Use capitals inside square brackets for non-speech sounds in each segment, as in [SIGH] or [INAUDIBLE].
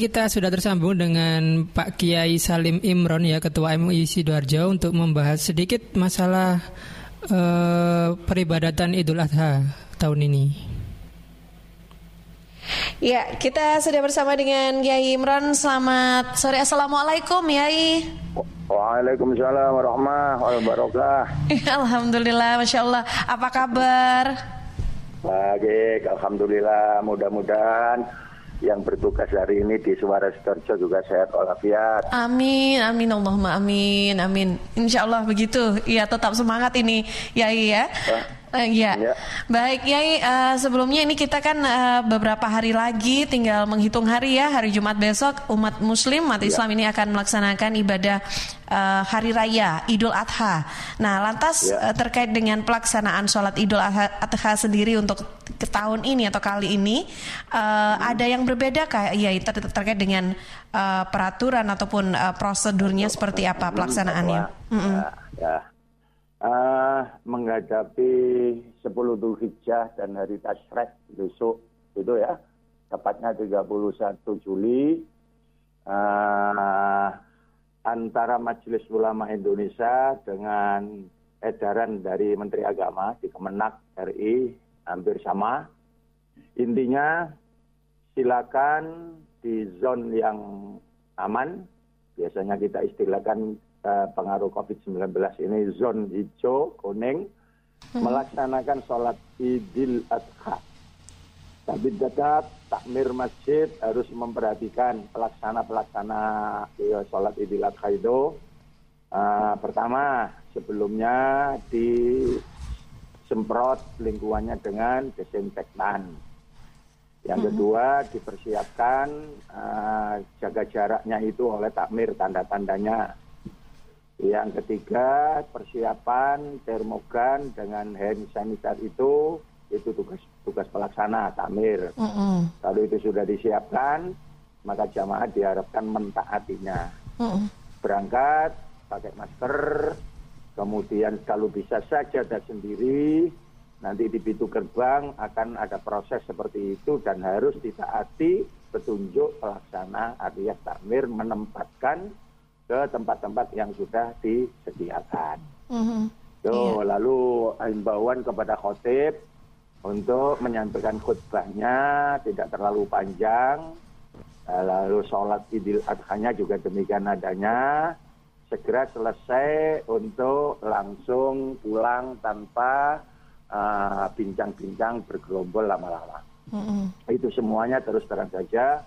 kita sudah tersambung dengan Pak Kiai Salim Imron ya Ketua MUI Sidoarjo untuk membahas sedikit masalah uh, peribadatan Idul Adha tahun ini. Ya, kita sudah bersama dengan Kiai Imron. Selamat sore. Assalamualaikum, Yai. Waalaikumsalam warahmatullahi wabarakatuh. [LAUGHS] Alhamdulillah, masya Allah. Apa kabar? Baik, alhamdulillah. Mudah-mudahan yang bertugas hari ini di Suara Sidoarjo juga sehat walafiat. Amin, amin Allahumma amin, amin. Insya Allah begitu. Iya, tetap semangat ini, Yai ya. Uh, ya. Ya, baik Yai. Uh, sebelumnya ini kita kan uh, beberapa hari lagi, tinggal menghitung hari ya. Hari Jumat besok umat Muslim, umat ya. Islam ini akan melaksanakan ibadah uh, hari raya Idul Adha. Nah, lantas ya. uh, terkait dengan pelaksanaan sholat Idul Adha, Adha sendiri untuk ke tahun ini atau kali ini, uh, hmm. ada yang berbeda kayak Yai ter terkait dengan uh, peraturan ataupun uh, prosedurnya seperti apa pelaksanaannya? Ya, ya uh, menghadapi 10 Dzulhijjah dan hari Tashrek besok itu ya. Tepatnya 31 Juli. Uh, antara Majelis Ulama Indonesia dengan edaran dari Menteri Agama di Kemenak RI hampir sama. Intinya silakan di zone yang aman, biasanya kita istilahkan Eh, pengaruh COVID-19 ini zona hijau, kuning, hmm. melaksanakan sholat idul adha. Tapi tetap takmir masjid harus memperhatikan pelaksana-pelaksana ya, sholat idul adha itu. Uh, pertama, sebelumnya disemprot lingkungannya dengan desinfektan. Yang kedua dipersiapkan uh, jaga jaraknya itu oleh takmir tanda-tandanya yang ketiga, persiapan termogan dengan hand sanitizer itu itu tugas tugas pelaksana tamir. Mm -hmm. Kalau itu sudah disiapkan, maka jamaah diharapkan mentaatinya. Mm -hmm. Berangkat pakai masker, kemudian kalau bisa saja dan sendiri, nanti di pintu gerbang akan ada proses seperti itu dan harus ditaati petunjuk pelaksana alias takmir menempatkan ke tempat-tempat yang sudah disediakan. So, yeah. lalu himbauan kepada khotib untuk menyampaikan khutbahnya tidak terlalu panjang, eh, lalu sholat idul adhanya juga demikian adanya, segera selesai untuk langsung pulang tanpa uh, bincang-bincang bergerombol lama-lama. Mm-hmm. Itu semuanya terus terang saja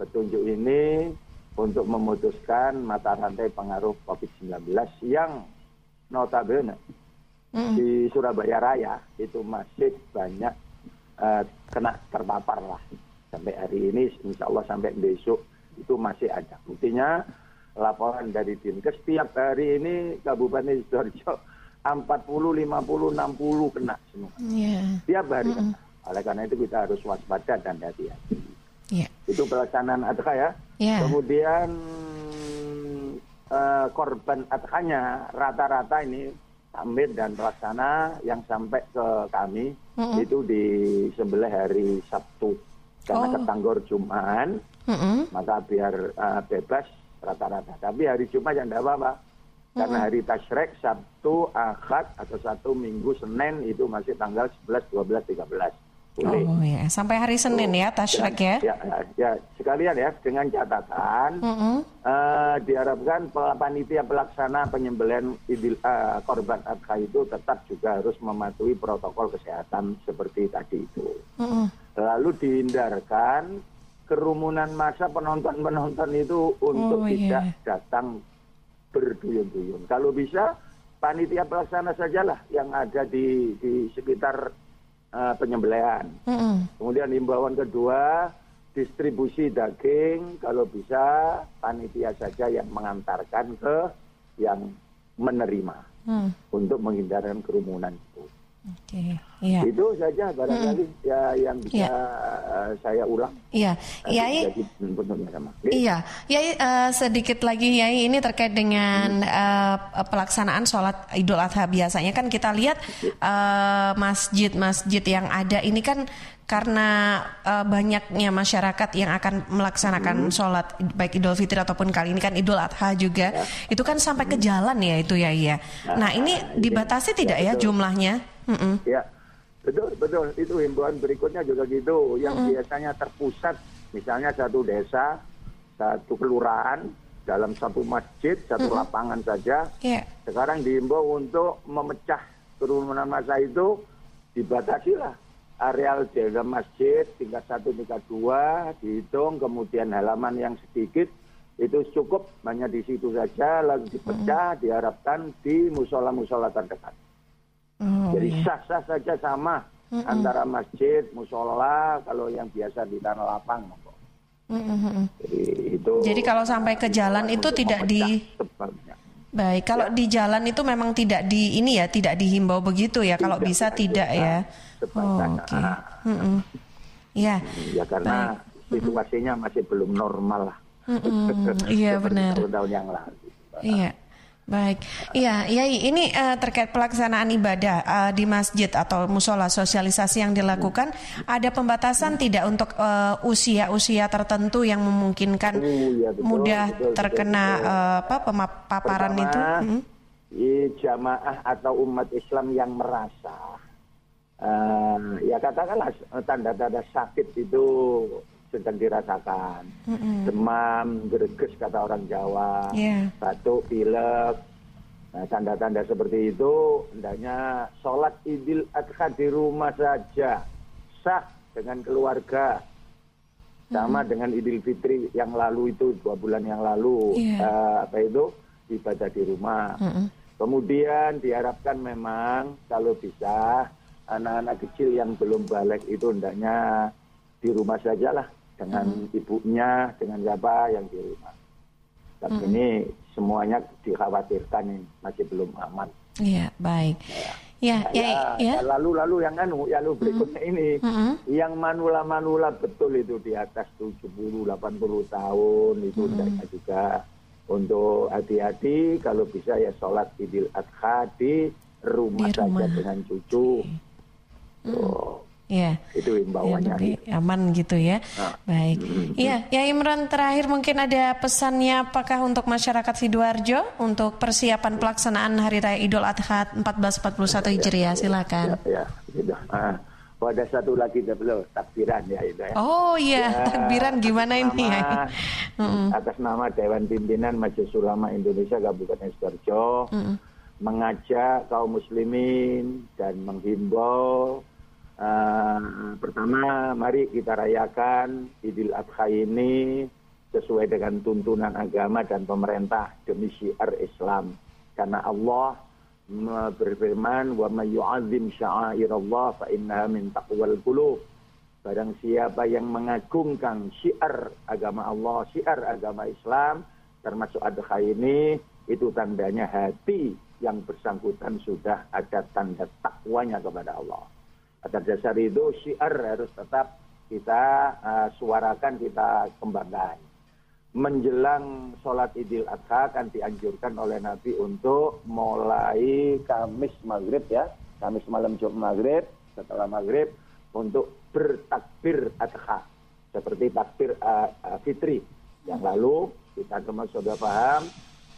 petunjuk ini untuk memutuskan mata rantai pengaruh COVID-19 yang notabene mm. di Surabaya Raya itu masih banyak uh, kena terpapar lah sampai hari ini insya Allah sampai besok itu masih ada buktinya laporan dari Dinkes setiap hari ini Kabupaten Sidoarjo 40, 50, 60 kena semua. Yeah. Tiap hari mm -mm. kena. Oleh karena itu kita harus waspada dan hati-hati. Yeah. Itu pelaksanaan adha ya. Yeah. Kemudian uh, korban adhanya rata-rata ini tamir dan pelaksana yang sampai ke kami mm -hmm. itu di sebelah hari Sabtu karena oh. ketanggor Jumat mm -hmm. maka biar uh, bebas rata-rata tapi hari Jumat yang tidak apa-apa karena hari Tashrek Sabtu Ahad atau satu Minggu Senin itu masih tanggal 11 12 13 boleh. Oh ya, sampai hari Senin ya Tashrek ya. Ya, ya, ya sekalian ya dengan catatan mm -hmm. uh, diharapkan panitia pelaksana penyembelihan idil uh, korban adha itu tetap juga harus mematuhi protokol kesehatan seperti tadi itu. Mm -hmm. Lalu dihindarkan kerumunan masa penonton-penonton itu untuk oh, tidak yeah. datang berduyun-duyun. Kalau bisa panitia pelaksana sajalah yang ada di di sekitar uh, penyembelihan. Mm -hmm. Kemudian himbauan kedua distribusi daging kalau bisa panitia saja yang mengantarkan ke yang menerima mm. untuk menghindarkan kerumunan itu. Oke, iya. Itu saja barangkali hmm. ya yang bisa ya. uh, saya ulang. Iya, iya. Iya, ya uh, sedikit lagi ya ini terkait dengan hmm. uh, pelaksanaan sholat Idul Adha biasanya kan kita lihat masjid-masjid uh, yang ada ini kan karena uh, banyaknya masyarakat yang akan melaksanakan hmm. sholat baik Idul Fitri ataupun kali ini kan Idul Adha juga, ya. itu kan sampai ke jalan ya itu ya ya. Nah, nah ini dibatasi ya, tidak ya, ya jumlahnya? Mm -mm. Ya betul betul itu himbauan berikutnya juga gitu yang mm -mm. biasanya terpusat misalnya satu desa satu kelurahan dalam satu masjid satu mm -mm. lapangan saja yeah. sekarang diimbau untuk memecah kerumunan masa itu dibatasi lah areal dalam masjid tingkat satu tingkat dua dihitung kemudian halaman yang sedikit itu cukup hanya di situ saja lalu dipecah mm -hmm. diharapkan di musola musola terdekat Oh, Jadi iya. sah-sah saja sama mm -mm. antara masjid, musola, kalau yang biasa di tanah lapang. Mm -mm. Jadi itu. Jadi kalau sampai ke jalan itu tidak di. Tebalnya. Baik, kalau ya. di jalan itu memang tidak di ini ya, tidak dihimbau begitu ya. Tidak, kalau bisa tidak, ya. Oh, Oke. Okay. Mm -mm. Ya. Ya karena Baik. situasinya masih belum normal lah. Mm -mm. Iya [LAUGHS] benar. Tahun yang lalu. Iya. Baik, iya, iya ini uh, terkait pelaksanaan ibadah uh, di masjid atau musola sosialisasi yang dilakukan, ada pembatasan tidak untuk uh, usia-usia tertentu yang memungkinkan oh, ya, betul, mudah betul, terkena betul, Uh, apa paparan itu? Hmm? Jamaah atau umat Islam yang merasa, uh, ya katakanlah tanda-tanda sakit itu sedang dirasakan. Mm-hmm. Demam, greges kata orang Jawa, yeah. batuk, pilek. Nah, tanda-tanda seperti itu hendaknya sholat idul adha di rumah saja. Sah dengan keluarga. Sama mm-hmm. dengan idul fitri yang lalu itu, dua bulan yang lalu. Yeah. Uh, apa itu? Ibadah di rumah. Mm-hmm. Kemudian diharapkan memang kalau bisa anak-anak kecil yang belum balik itu hendaknya di rumah saja lah dengan hmm. ibunya, dengan siapa yang di rumah. Tapi hmm. ini semuanya dikhawatirkan ini masih belum aman. Iya, baik. Ya, ya, ya, ya, ya. Lalu-lalu yang anu, ya lalu berikutnya hmm. ini, hmm. yang manula-manula betul itu di atas 70, 80 tahun itu hmm. juga untuk hati-hati kalau bisa ya sholat idul adha di rumah, di rumah. saja dengan cucu. Okay. Hmm. Ya. Itu imbauannya. Ya, lebih aman gitu ya. Nah. Baik. Iya, ya Imran terakhir mungkin ada pesannya apakah untuk masyarakat Sidoarjo untuk persiapan pelaksanaan Hari Raya Idul Adha 1441 Hijriah. Silakan. Ya, ya. ya. Ah. Oh, ada satu lagi belum takbiran ya itu ya. Oh iya, ya, takbiran gimana atas ini nama, ya? Atas nama Dewan Pimpinan Majelis Ulama Indonesia Kabupaten Sidoarjo mm -mm. mengajak kaum muslimin dan menghimbau Uh, pertama, mari kita rayakan Idul Adha ini sesuai dengan tuntunan agama dan pemerintah demi syiar Islam. Karena Allah berfirman, "Wa may yu'azzim sya'airallah fa innaha min taqwal qulub." Barang siapa yang mengagungkan syiar agama Allah, syiar agama Islam, termasuk Adha ini, itu tandanya hati yang bersangkutan sudah ada tanda takwanya kepada Allah. Atas dasar itu syiar harus tetap kita uh, suarakan, kita kembangkan. Menjelang sholat idul adha akan dianjurkan oleh Nabi untuk mulai Kamis maghrib ya, Kamis malam Jumat maghrib, setelah maghrib untuk bertakbir adha. Seperti takbir uh, uh, fitri yang lalu kita semua sudah paham.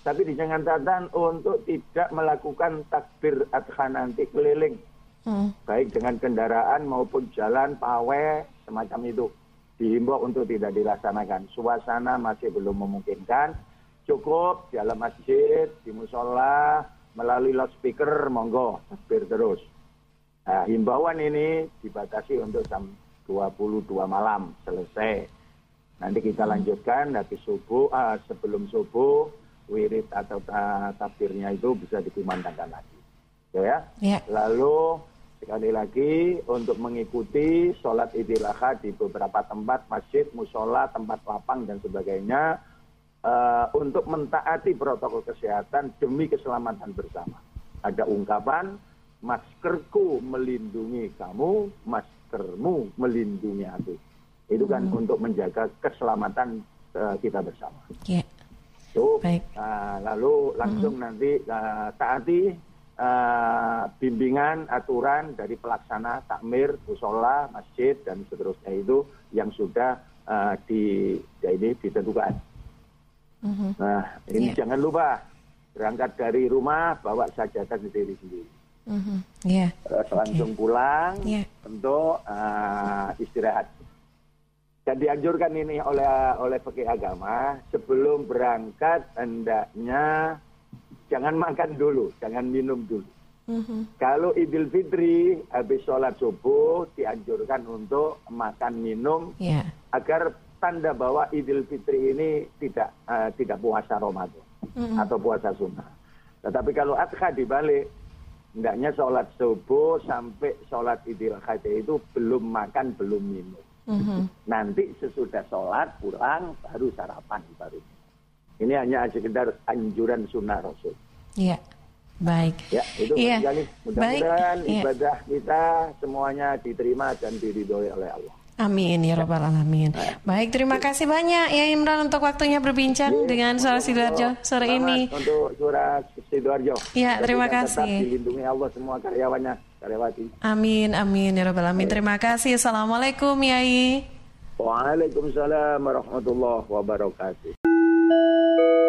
Tapi dengan catatan untuk tidak melakukan takbir adha nanti keliling hmm. baik dengan kendaraan maupun jalan pawai semacam itu dihimbau untuk tidak dilaksanakan. Suasana masih belum memungkinkan. Cukup di dalam masjid, di musola, melalui loudspeaker, monggo takbir terus. Nah, himbauan ini dibatasi untuk jam 22 malam selesai. Nanti kita hmm. lanjutkan habis subuh, uh, sebelum subuh, wirid atau uh, takbirnya itu bisa dikumandangkan lagi. Ya. ya. Lalu Sekali lagi untuk mengikuti sholat idul adha di beberapa tempat masjid, musola, tempat lapang dan sebagainya uh, untuk mentaati protokol kesehatan demi keselamatan bersama. Ada ungkapan maskerku melindungi kamu, maskermu melindungi aku. Itu kan hmm. untuk menjaga keselamatan uh, kita bersama. Yeah. So, Baik. Uh, lalu langsung hmm. nanti uh, taati uh, bimbingan aturan dari pelaksana takmir, musola, masjid dan seterusnya itu yang sudah uh, di ya ini ditentukan. Uh-huh. Nah ini yeah. jangan lupa berangkat dari rumah bawa sajadah sendiri sendiri. Uh-huh. Yeah. Uh, langsung okay. pulang yeah. untuk uh, istirahat. Dan dianjurkan ini oleh oleh fakih agama sebelum berangkat hendaknya jangan makan dulu, jangan minum dulu. Mm-hmm. Kalau Idul Fitri habis sholat subuh dianjurkan untuk makan minum yeah. agar tanda bahwa Idul Fitri ini tidak uh, tidak puasa Ramadan mm-hmm. atau puasa sunnah. Tetapi kalau adha dibalik, hendaknya sholat subuh sampai sholat Idul Adha itu belum makan belum minum. Mm-hmm. Nanti sesudah sholat pulang baru sarapan baru. Ini hanya sekedar anjuran sunnah Rasul. Iya. Baik. Ya, itu iya. Mudah-mudahan iya. ibadah kita semuanya diterima dan diridhoi oleh Allah. Amin ya robbal alamin. Nah. Baik, terima kasih banyak ya Imran untuk waktunya berbincang ya, dengan Suara Sidoarjo sore ini. Untuk Suara Sidoarjo. Ya, terima kasih. dilindungi Allah semua karyawannya, karyawati. Amin, amin ya robbal alamin. Terima kasih. Assalamualaikum Yai. Waalaikumsalam warahmatullahi wabarakatuh. Música